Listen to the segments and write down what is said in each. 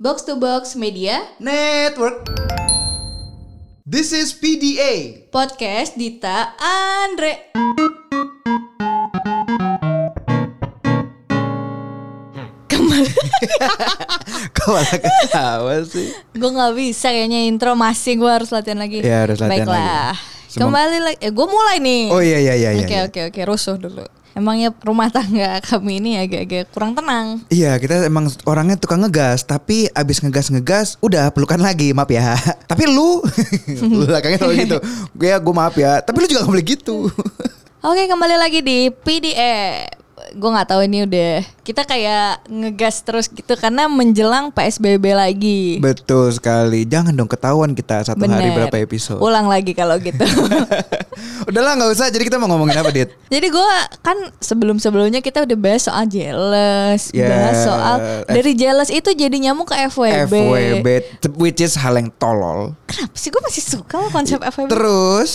Box to Box Media Network. This is PDA. Podcast Dita Andre. Kembali, Kau malah ketawa sih. gue nggak bisa kayaknya intro masih gue harus latihan lagi. Iya, harus latihan Baiklah. lagi. Semang- Kembali lagi, eh gue mulai nih. Oh iya iya iya. Oke iya. oke oke rusuh dulu. Emangnya rumah tangga kami ini agak-agak kurang tenang. Iya kita emang orangnya tukang ngegas Tapi abis ngegas-ngegas Udah pelukan lagi maaf ya Tapi lu Lu belakangnya selalu gitu Gue ya gue maaf ya Tapi lu juga gak boleh gitu Oke kembali lagi di PDE. Gue nggak tahu ini udah kita kayak ngegas terus gitu karena menjelang PSBB lagi. Betul sekali Jangan dong ketahuan kita Satu hari Bener. berapa episode Ulang lagi kalau gitu. Udahlah gak usah Jadi kita mau ngomongin apa Dit Jadi gue kan sebelum-sebelumnya kita udah bahas soal jealous, Yeah. bahas soal F- dari jealous itu jadi nyamuk ke FWB. FWB Which is hal yang tolol Kenapa sih gue masih suka konsep FWB? Terus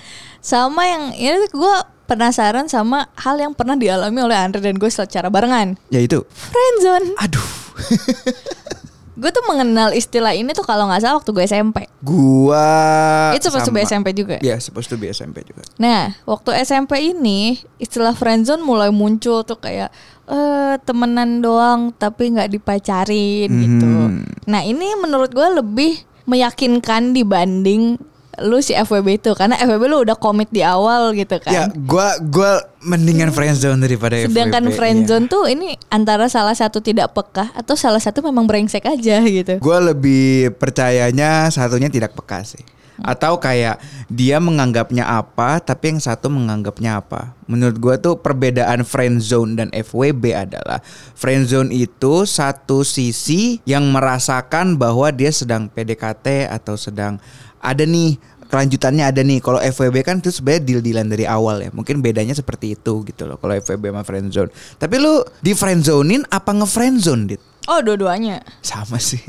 sama yang ini gue penasaran sama hal yang pernah dialami oleh Andre dan gue secara barengan. Ya itu Friendzone. Aduh Gue tuh mengenal istilah ini tuh kalau nggak salah waktu gue SMP. Gua Itu supposed to be SMP juga. Iya supposed to be SMP juga Nah, waktu SMP ini istilah friendzone mulai muncul tuh kayak eh temenan doang tapi nggak dipacarin gitu. Hmm. Nah, ini menurut gue lebih meyakinkan dibanding lu si FWB itu karena FWB lu udah komit di awal gitu kan. Ya gua gua mendingan friendzone daripada Sedangkan FWB, friendzone iya. tuh ini antara salah satu tidak peka atau salah satu memang brengsek aja gitu. Gua lebih percayanya satunya tidak peka sih atau kayak dia menganggapnya apa tapi yang satu menganggapnya apa menurut gua tuh perbedaan friendzone dan FWB adalah friendzone itu satu sisi yang merasakan bahwa dia sedang PDKT atau sedang ada nih kelanjutannya ada nih kalau FWB kan itu sebenarnya deal-dealan dari awal ya mungkin bedanya seperti itu gitu loh kalau FWB sama friendzone tapi lu di friendzonein apa nge-friendzone dit Oh, dua-duanya. sama sih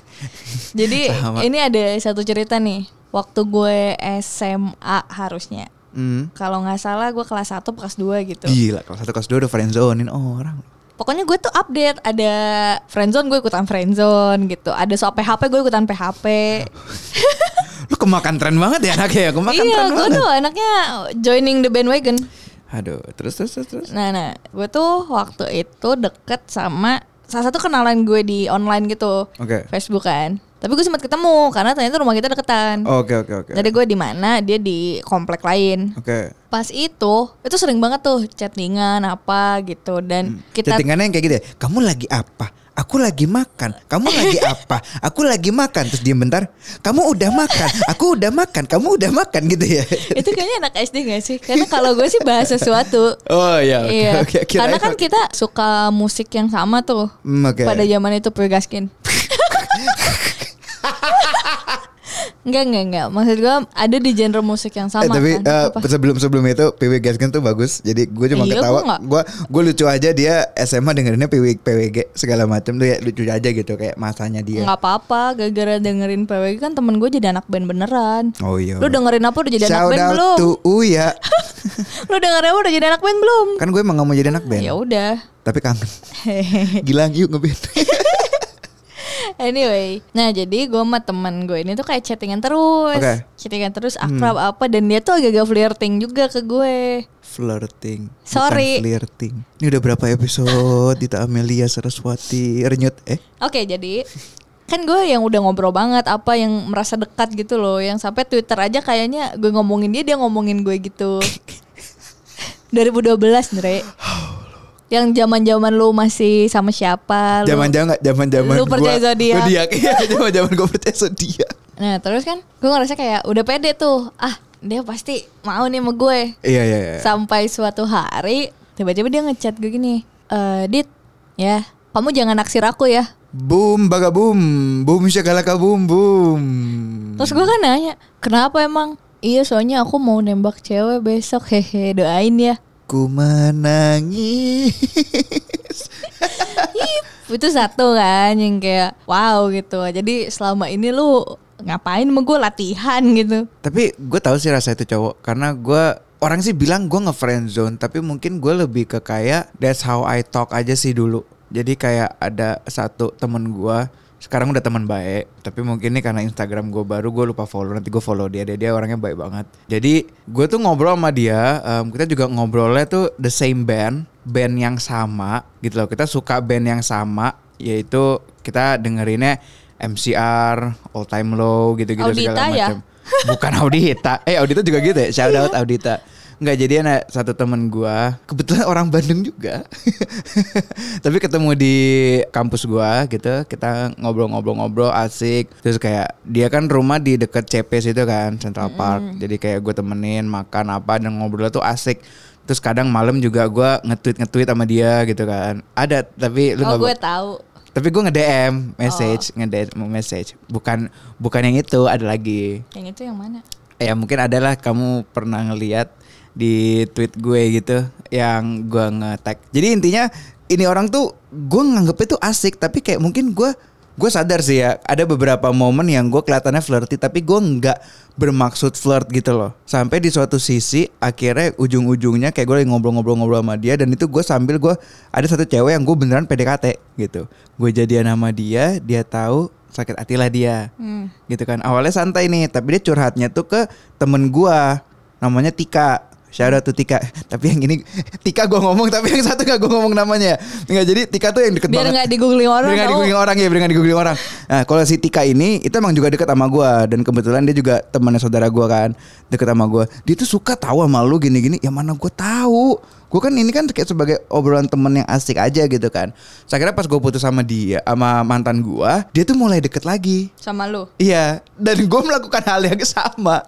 Jadi Sama. ini ada satu cerita nih. Waktu gue SMA harusnya. Hmm. Kalau nggak salah gue kelas 1 kelas 2 gitu. Gila, kelas satu kelas dua udah friendzonein orang. Pokoknya gue tuh update ada friendzone gue ikutan friendzone gitu. Ada soal PHP gue ikutan PHP. Lu kemakan tren banget ya anaknya ya, kemakan iya, tren gue banget. tuh anaknya joining the bandwagon. Aduh, terus terus terus. terus. Nah, nah, gue tuh waktu itu deket sama salah satu kenalan gue di online gitu. Oke. Facebook kan. Tapi gue sempat ketemu karena ternyata rumah kita deketan. Oke oke oke. Jadi gue di mana, dia di komplek lain. Oke. Pas itu, itu sering banget tuh chattingan apa gitu dan kita Chattingannya yang kayak gitu ya. Kamu lagi apa? Aku lagi makan. Kamu lagi apa? Aku lagi makan. Terus diem bentar. Kamu udah makan. Aku udah makan. Kamu udah makan gitu ya. itu kayaknya anak SD gak sih? Karena kalau gue sih bahas sesuatu. Oh iya oke iya. oke. Kirain Karena kan kita suka musik yang sama tuh. Hmm, oke. Pada zaman itu Pegaskin. Enggak, enggak, enggak. Maksud gue ada di genre musik yang sama eh, tapi kan. eh, Apa? sebelum sebelum itu PW Gaskin tuh bagus. Jadi gue cuma Iya, ketawa. Gue gue lucu aja dia SMA dengerinnya PW PWG segala macam tuh ya lucu aja gitu kayak masanya dia. Nggak apa-apa, gara-gara dengerin PWG kan temen gue jadi anak band beneran. Oh iya. Lu dengerin apa udah jadi anak Shout band out belum? to Uya. Lu dengerin apa udah jadi anak band belum? kan gue emang gak mau jadi anak band. Ya udah. Tapi kangen. Gilang yuk ngeband. Anyway, nah jadi gue sama temen gue ini tuh kayak chattingan terus. Hmm. chattingan terus akrab apa dan dia tuh agak-agak flirting juga ke gue. flirting. bukan Sorry. flirting. Ini udah berapa episode Dita Amelia Saraswati Renyut eh? Oke, jadi kan gue yang udah ngobrol banget apa yang merasa dekat gitu loh, yang sampai Twitter aja kayaknya gue ngomongin dia dia ngomongin gue gitu. 2012 Ndre. Yang zaman-zaman lu masih sama siapa? lu- Zaman-zaman nggak zaman-zaman Lu percaya zodiak? Zodiak. Iya, zaman-zaman gue percaya zodiak. Nah terus kan gue ngerasa kayak udah pede tuh Ah dia pasti mau nih sama gue Iya iya iya. Sampai suatu hari Tiba-tiba dia ngechat gue gini eh Dit ya kamu jangan naksir aku ya Boom baga boom. Boom syakalaka boom boom. Terus gue kan nanya Kenapa emang Iya soalnya aku mau nembak cewek besok Hehe doain ya Ku menangis. Itu satu kan yang kayak Wow gitu Jadi selama ini lu Ngapain sama gue latihan gitu Tapi gue tahu sih rasa itu cowok karena gue orang sih bilang gue nge zone tapi mungkin gue lebih ke kayak that's how I talk aja sih dulu. Jadi kayak ada satu temen gue sekarang udah teman baik tapi mungkin nih karena Instagram gue baru gue lupa follow nanti gue follow dia dia dia orangnya baik banget. Jadi gue tuh ngobrol sama dia em, kita juga ngobrolnya tuh the same band band yang sama gitu loh. Kita suka band yang sama yaitu kita dengerinnya MCR All Time Low gitu-gitu segala ya? macam. Bukan Audita. Eh Audita juga gitu ya? Shout out Audita Nggak jadi ada satu temen gua kebetulan orang Bandung juga. Tapi ketemu di kampus gua gitu kita ngobrol-ngobrol-ngobrol asik. Terus kayak dia kan rumah di deket CP situ kan Central Park. Jadi kayak gue temenin makan apa dan ngobrol tuh asik. Terus kadang malam juga gua nge-tweet nge-tweet sama dia gitu kan. Ada tapi lu Oh gue tahu. tapi gue nge-DM message nge-DM message. Bukan bukan yang itu ada lagi. Yang itu yang mana? ya mungkin adalah kamu pernah ngeliat di tweet gue gitu yang gue nge-tag. Jadi intinya ini orang tuh gue nganggepnya tuh asik tapi kayak mungkin gue gue sadar sih ya ada beberapa momen yang gue kelihatannya flirty tapi gue nggak bermaksud flirt gitu loh. Sampai di suatu sisi akhirnya ujung-ujungnya kayak gue lagi ngobrol-ngobrol-ngobrol sama dia dan itu gue sambil gue ada satu cewek yang gue beneran PDKT gitu. Gue jadian sama dia dia tahu sakit hati lah dia. Hmm. gitu kan. Awalnya santai nih tapi dia curhatnya tuh ke temen gua namanya Tika Shout out to Tika. Tapi yang ini Tika gua ngomong Tapi yang satu gak gua ngomong namanya. Nggak jadi Tika tuh yang deket Biar banget. nggak di-googling orang. Biar nggak tau. di-googling orang ya Biar nggak di-googling orang. Nah kalau si Tika ini Itu emang juga deket sama gua. Dan kebetulan dia juga temannya saudara gua kan Deket sama gua. Dia tuh suka tahu sama lu gini-gini. Ya mana gua tahu Gue kan ini kan kayak sebagai obrolan temen yang asik aja gitu kan Saya kira pas gue putus sama dia Sama mantan gua Dia tuh mulai deket lagi Sama lu. Iya, dan gue melakukan hal yang sama.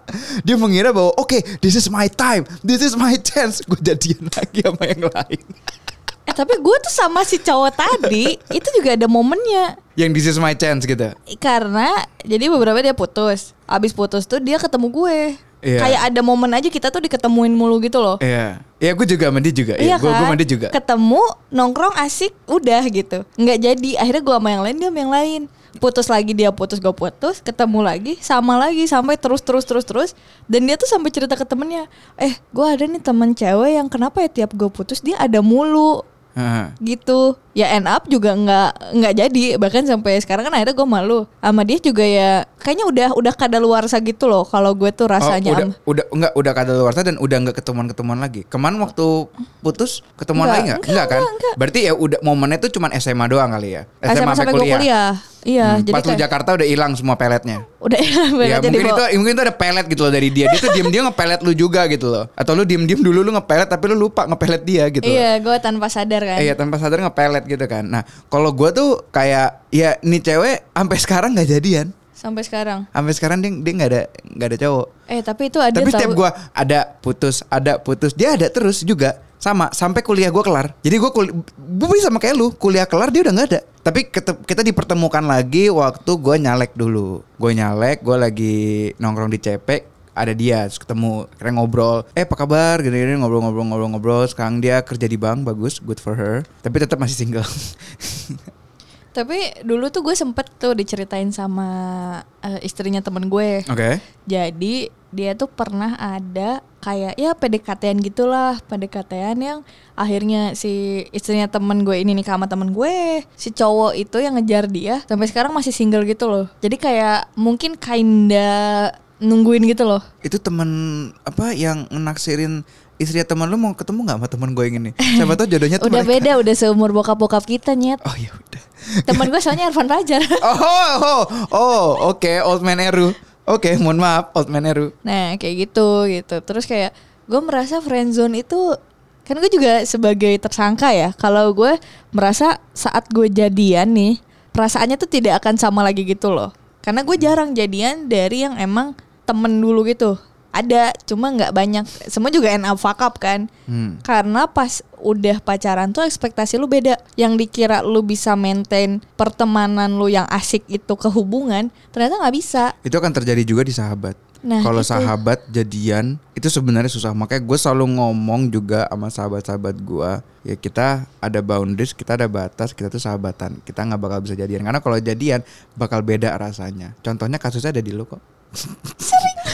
Dia mengira bahwa oke, this is my time, this is my chance. Gue jadian lagi sama yang lain. Eh tapi gue tuh sama si cowok tadi itu juga ada momennya. Yang this is my chance gitu. Karena jadi beberapa dia putus. Abis putus tuh dia ketemu gue. Iya. Kayak ada momen aja kita tuh diketemuin mulu gitu loh. Iya, iya gue juga dia juga. Iya, Iya gue kan? gue dia juga. Ketemu nongkrong asik udah gitu. Nggak jadi. Akhirnya gue sama yang lain dia sama yang lain. Putus lagi dia putus gue putus. Ketemu lagi sama lagi sampai terus terus terus terus. Dan dia tuh sampai cerita ke temennya. Eh gue ada nih temen cewek yang kenapa ya tiap gue putus dia ada mulu Heeh. gitu ya end up juga nggak nggak jadi bahkan sampai sekarang kan akhirnya gue malu sama dia juga ya kayaknya udah udah kadaluarsa gitu loh kalau gue tuh rasanya oh, udah, am- udah enggak udah kadaluarsa dan udah enggak ketemuan-ketemuan lagi. Kemarin waktu putus ketemuan Enggak, lagi enggak? enggak, kan? enggak, enggak. Berarti ya udah momennya tuh cuman SMA doang kali ya. SMA sampai gue kuliah iya Hmm, jadi pas kayak Jakarta udah hilang semua peletnya. udah Ya jadi mungkin itu mungkin itu ada pelet gitu loh dari dia. Dia tuh diem-diem ngepelet lu juga gitu loh. Atau lu diem-diem dulu lu ngepelet tapi lu lupa ngepelet dia gitu. loh. iya gue tanpa sadar kan Iya tanpa sadar ngepelet gitu kan. Nah kalau gue tuh kayak ya nih cewek sampai sekarang nggak jadian. Sampai sekarang. Sampai sekarang dia dia nggak ada nggak ada cowok. eh tapi itu ada Tapi setiap gue ada putus ada putus dia ada terus juga. Sama sampai kuliah gue kelar. Jadi gue kul gue sama kayak lu. Kuliah kelar dia udah nggak ada. Tapi kita dipertemukan lagi waktu gue nyalek dulu. Gue nyalek, gue lagi nongkrong di Cepek ada dia terus ketemu kira ngobrol. Eh apa kabar? Gini gini ngobrol ngobrol ngobrol ngobrol sekarang dia kerja di bank bagus good for her. Tapi tetap masih single tapi dulu tuh gue sempet tuh diceritain sama eh, istrinya temen gue oke Jadi dia tuh pernah ada kayak ya PDKT-an gitulah, PDKT-an yang akhirnya si istrinya temen gue ini nih sama temen gue, si cowok itu yang ngejar dia sampai sekarang masih single gitu loh. Jadi kayak mungkin kinda nungguin gitu loh. itu temen apa yang naksirin istri teman lu mau ketemu nggak sama temen gue yang ini siapa tahu jodohnya tuh Udah mereka. beda, udah seumur bokap-bokap kita nyet. oh ya udah Temen gue soalnya Irfan Fajar. Oh, oh, oh, oke, old man Eru. Oke, mohon maaf, old man Eru. Nah kayak gitu gitu. Terus kayak gue merasa friendzone itu kan gue juga sebagai tersangka ya. Kalau gue merasa saat gue jadian nih perasaannya tuh tidak akan sama lagi gitu loh. Karena gue jarang jadian dari yang emang temen dulu gitu. Ada, cuma nggak banyak. Semua juga end up fuck up kan. Hmm. Karena pas udah pacaran tuh ekspektasi lu beda. Yang dikira lu bisa maintain pertemanan lu yang asik itu ke hubungan, ternyata nggak bisa. Itu akan terjadi juga di sahabat. Nah, Kalau sahabat jadian itu sebenarnya susah. Makanya gue selalu ngomong juga sama sahabat-sahabat gue, ya kita ada boundaries, kita ada batas, kita tuh sahabatan. Kita nggak bakal bisa jadian karena kalau jadian bakal beda rasanya. Contohnya kasusnya ada di lu kok.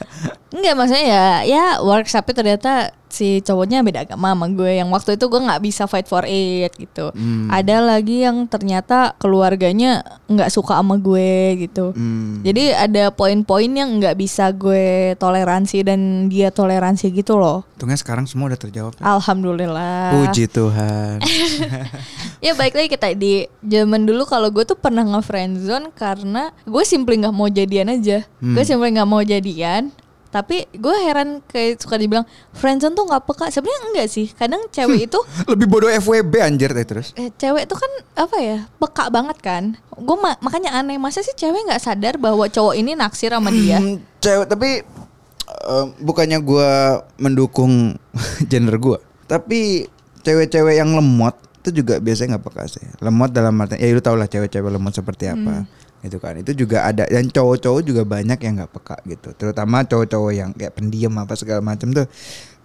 Enggak maksudnya ya ya works tapi ternyata si cowoknya beda agama sama gue yang waktu itu gue nggak bisa fight for it gitu. Hmm. Ada lagi yang ternyata keluarganya nggak suka sama gue gitu. Hmm. Jadi ada poin-poin yang nggak bisa gue toleransi dan dia toleransi gitu loh. Untungnya sekarang semua udah terjawab. ya. Alhamdulillah. Puji Tuhan. Ya baik lagi kita di zaman dulu kalau gue tuh pernah nge-friendzone karena gue simply nggak mau jadian aja. Hmm. Gue simply nggak mau jadian. Tapi gue heran kayak suka dibilang friendzone tuh nggak peka. Sebenarnya enggak sih. Kadang cewek itu Lebih bodoh FWB anjir teh terus. eh, cewek tuh kan apa ya peka banget kan. Gue ma- makanya aneh masa sih cewek nggak sadar bahwa cowok ini naksir sama dia. Hmm, cewek tapi eh, bukannya gua mendukung gender gua, tapi cewek-cewek yang lemot itu juga biasanya nggak peka sih. Lemot dalam arti ya lu tau lah cewek-cewek lemot seperti apa. Gitu kan. Itu juga ada dan cowok-cowok juga banyak yang nggak peka gitu. Terutama cowok-cowok yang kayak pendiam apa segala macam tuh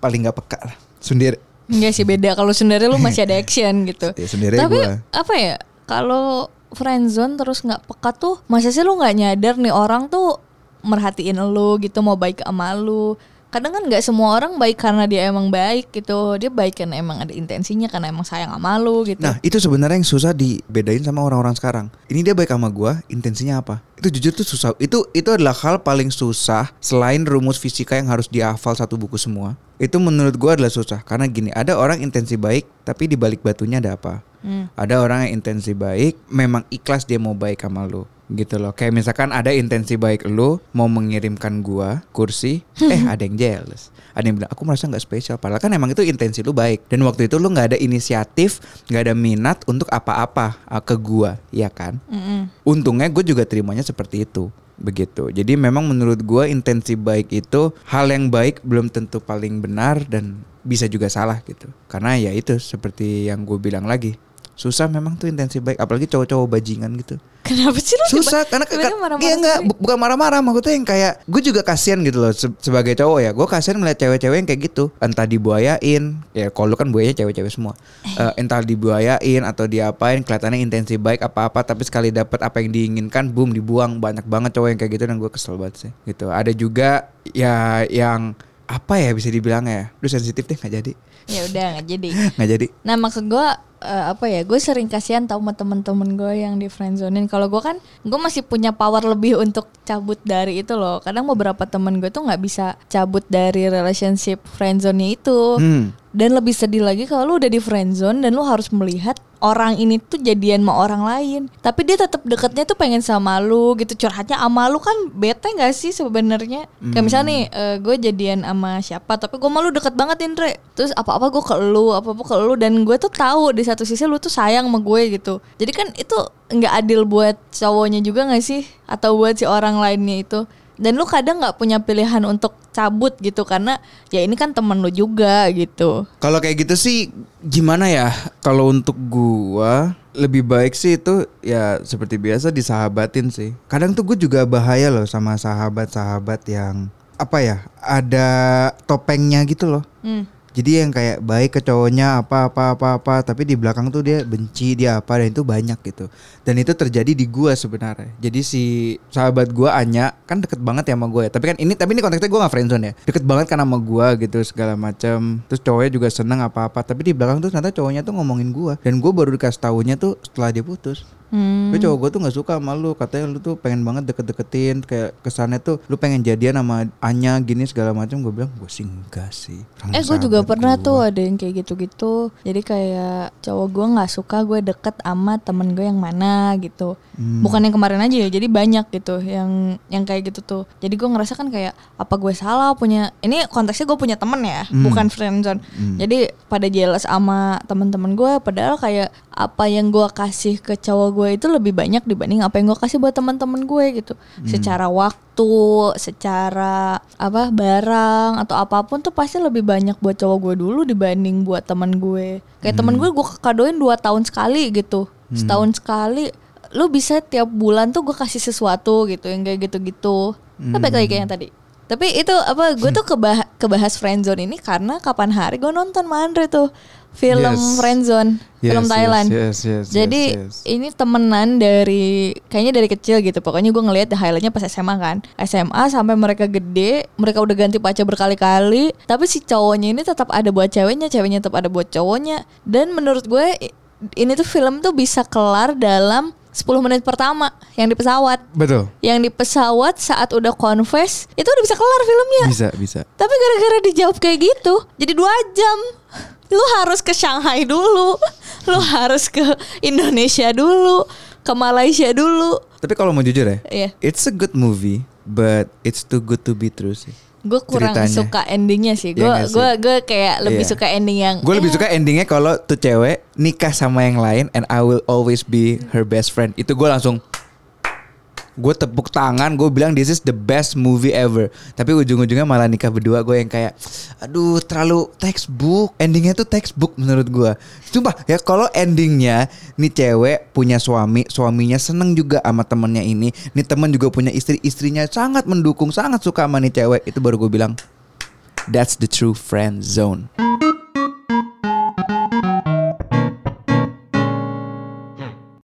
paling nggak peka lah. Sendiri Enggak sih beda kalau sendiri lu masih ada action gitu. Ya, sendiri Tapi gua. apa ya? Kalau friendzone terus nggak peka tuh, masa sih lu nggak nyadar nih orang tuh merhatiin lu gitu mau baik sama lu. Kadang kan nggak semua orang baik karena dia emang baik gitu. Dia baik karena emang ada intensinya karena emang sayang sama lu gitu. Nah itu sebenarnya yang susah dibedain sama orang-orang sekarang. Ini dia baik sama gua, intensinya apa? Itu jujur tuh susah. Itu itu adalah hal paling susah selain rumus fisika yang harus dihafal satu buku semua. Itu menurut gua adalah susah karena gini, ada orang intensi baik tapi di balik batunya ada apa? Hmm. Ada orang yang intensi baik, memang ikhlas dia mau baik sama lu gitu loh. Kayak misalkan ada intensi baik lu mau mengirimkan gua kursi, eh ada yang jealous. Ada yang bilang aku merasa nggak spesial. Padahal kan emang itu intensi lu baik. Dan waktu itu lu nggak ada inisiatif, nggak ada minat untuk apa-apa uh, ke gua, ya kan? Mm-mm. Untungnya gue juga terimanya seperti itu begitu. Jadi memang menurut gua intensi baik itu hal yang baik belum tentu paling benar dan bisa juga salah gitu. Karena ya itu seperti yang gue bilang lagi susah memang tuh intensi baik apalagi cowok-cowok bajingan gitu Kenapa sih lu susah tiba- karena tiba-tiba kan marah-marah iya enggak sendiri? bu- bukan marah-marah maksudnya yang kayak gue juga kasihan gitu loh se- sebagai cowok ya. Gue kasihan melihat cewek-cewek yang kayak gitu. Entah dibuayain ya kalau lu kan buayanya cewek-cewek semua. Eh, entah dibuayain atau diapain kelihatannya intensi baik apa-apa tapi sekali dapat apa yang diinginkan boom dibuang. Banyak banget cowok yang kayak gitu dan gue kesel banget sih gitu. Ada juga ya yang apa ya bisa dibilang ya? Lu sensitif deh nggak jadi. Ya udah nggak jadi. nggak jadi. Nah maksud gue eh, apa ya gue sering kasihan tau sama temen-temen gue yang di friendzonein. Kalau gue kan gue masih punya power lebih untuk cabut dari itu loh. Kadang beberapa temen gue tuh nggak bisa cabut dari relationship friendzone itu. Hmm. dan lebih sedih lagi kalau lu udah di friendzone dan lu harus melihat orang ini tuh jadian sama orang lain. Tapi dia tetap deketnya tuh pengen sama lu gitu curhatnya sama lu kan bete gak sih sebenarnya? Kayak misalnya nih eh, gue jadian sama siapa tapi gue malu deket banget Indre. Terus apa-apa gue ke lu apa-apa ke lu dan gue tuh tahu di satu sisi lu tuh sayang sama gue gitu. Jadi kan itu nggak adil buat cowoknya juga gak sih? Atau buat si orang lainnya itu dan lu kadang nggak punya pilihan untuk cabut gitu karena ya ini kan temen lu juga gitu Kalau kayak gitu sih gimana ya? Kalau untuk gua lebih baik sih itu ya seperti biasa disahabatin sih. Kadang tuh gue juga bahaya loh sama sahabat-sahabat yang apa ya? Ada topengnya gitu loh. Hmm. Jadi yang kayak baik ke cowoknya apa apa apa apa tapi di belakang tuh dia benci dia apa dan itu banyak gitu. Dan itu terjadi di gua sebenarnya. Jadi si sahabat gua Anya kan deket banget ya sama gue ya. Tapi kan ini tapi ini konteksnya gua gak friendzone ya. Deket banget kan sama gua gitu segala macam. Terus cowoknya juga seneng apa apa tapi di belakang tuh ternyata cowoknya tuh ngomongin gua dan gua baru dikasih tahunya tuh setelah dia putus. Hmm. Tapi cowok gue tuh nggak suka sama lu. Katanya lu tuh pengen banget deket-deketin. Kayak kesannya tuh Lu pengen jadian sama Anya gini segala macam Gue bilang gue sih enggak sih. Orang Eh gue juga pernah gua." tuh ada yang kayak gitu-gitu. Jadi kayak cowok gue gak suka gue deket sama temen gue yang mana gitu. Hmm. Bukan yang kemarin aja ya, jadi banyak gitu yang yang kayak gitu tuh. Jadi gue ngerasa kan kayak apa gue salah punya Ini konteksnya gue punya temen ya, Hmm. bukan friendzone Jadi pada jealous sama teman-teman gue Padahal kayak apa yang gue kasih ke cowok gue itu lebih banyak dibanding apa yang gue kasih buat teman-teman gue gitu Secara waktu, secara apa barang atau apa pun tuh pasti lebih banyak buat cowok gue dulu dibanding buat teman gue. Kayak teman gue gue kadoin dua tahun sekali gitu, setahun sekali. Lu bisa tiap bulan tuh gue kasih sesuatu gitu yang kayak gitu-gitu. Balik lagi kayak yang tadi. Tapi itu apa? Gue tuh kebah kebahas friendzone ini karena kapan hari gue nonton sama Andre tuh film Yes. friendzone, film Yes, Thailand. yes, yes, yes, Jadi yes, yes. ini temenan dari kayaknya dari kecil gitu. Pokoknya gue ngelihat highlightnya pas SMA kan. SMA sampai mereka gede, mereka udah ganti pacar berkali-kali. Tapi si cowoknya ini tetap ada buat ceweknya, ceweknya tetap ada buat cowoknya. Dan menurut gue ini tuh film tuh bisa kelar dalam 10 menit pertama yang di pesawat. Betul. Yang di pesawat saat udah confess itu udah bisa kelar filmnya. Bisa, bisa. Tapi gara-gara dijawab kayak gitu, jadi dua jam. Lu harus ke Shanghai dulu, lu harus ke Indonesia dulu, ke Malaysia dulu. Tapi kalau mau jujur ya, Iya. it's a good movie, but it's too good to be true sih. Gue kurang Ceritanya. suka endingnya sih. Iya Gue sih? gue gue kayak lebih Iya. suka ending yang. Gue lebih eh, suka endingnya kalau tuh cewek nikah sama yang lain and I will always be her best friend. Itu gue langsung gue tepuk tangan, gue bilang this is the best movie ever. Tapi ujung-ujungnya malah nikah berdua gue yang kayak, aduh terlalu textbook. Endingnya tuh textbook menurut gue. Coba ya kalau endingnya nih cewek punya suami, suaminya seneng juga sama temennya ini. Nih temen juga punya istri, istrinya sangat mendukung, sangat suka sama nih cewek. Itu baru gue bilang, that's the true friend zone.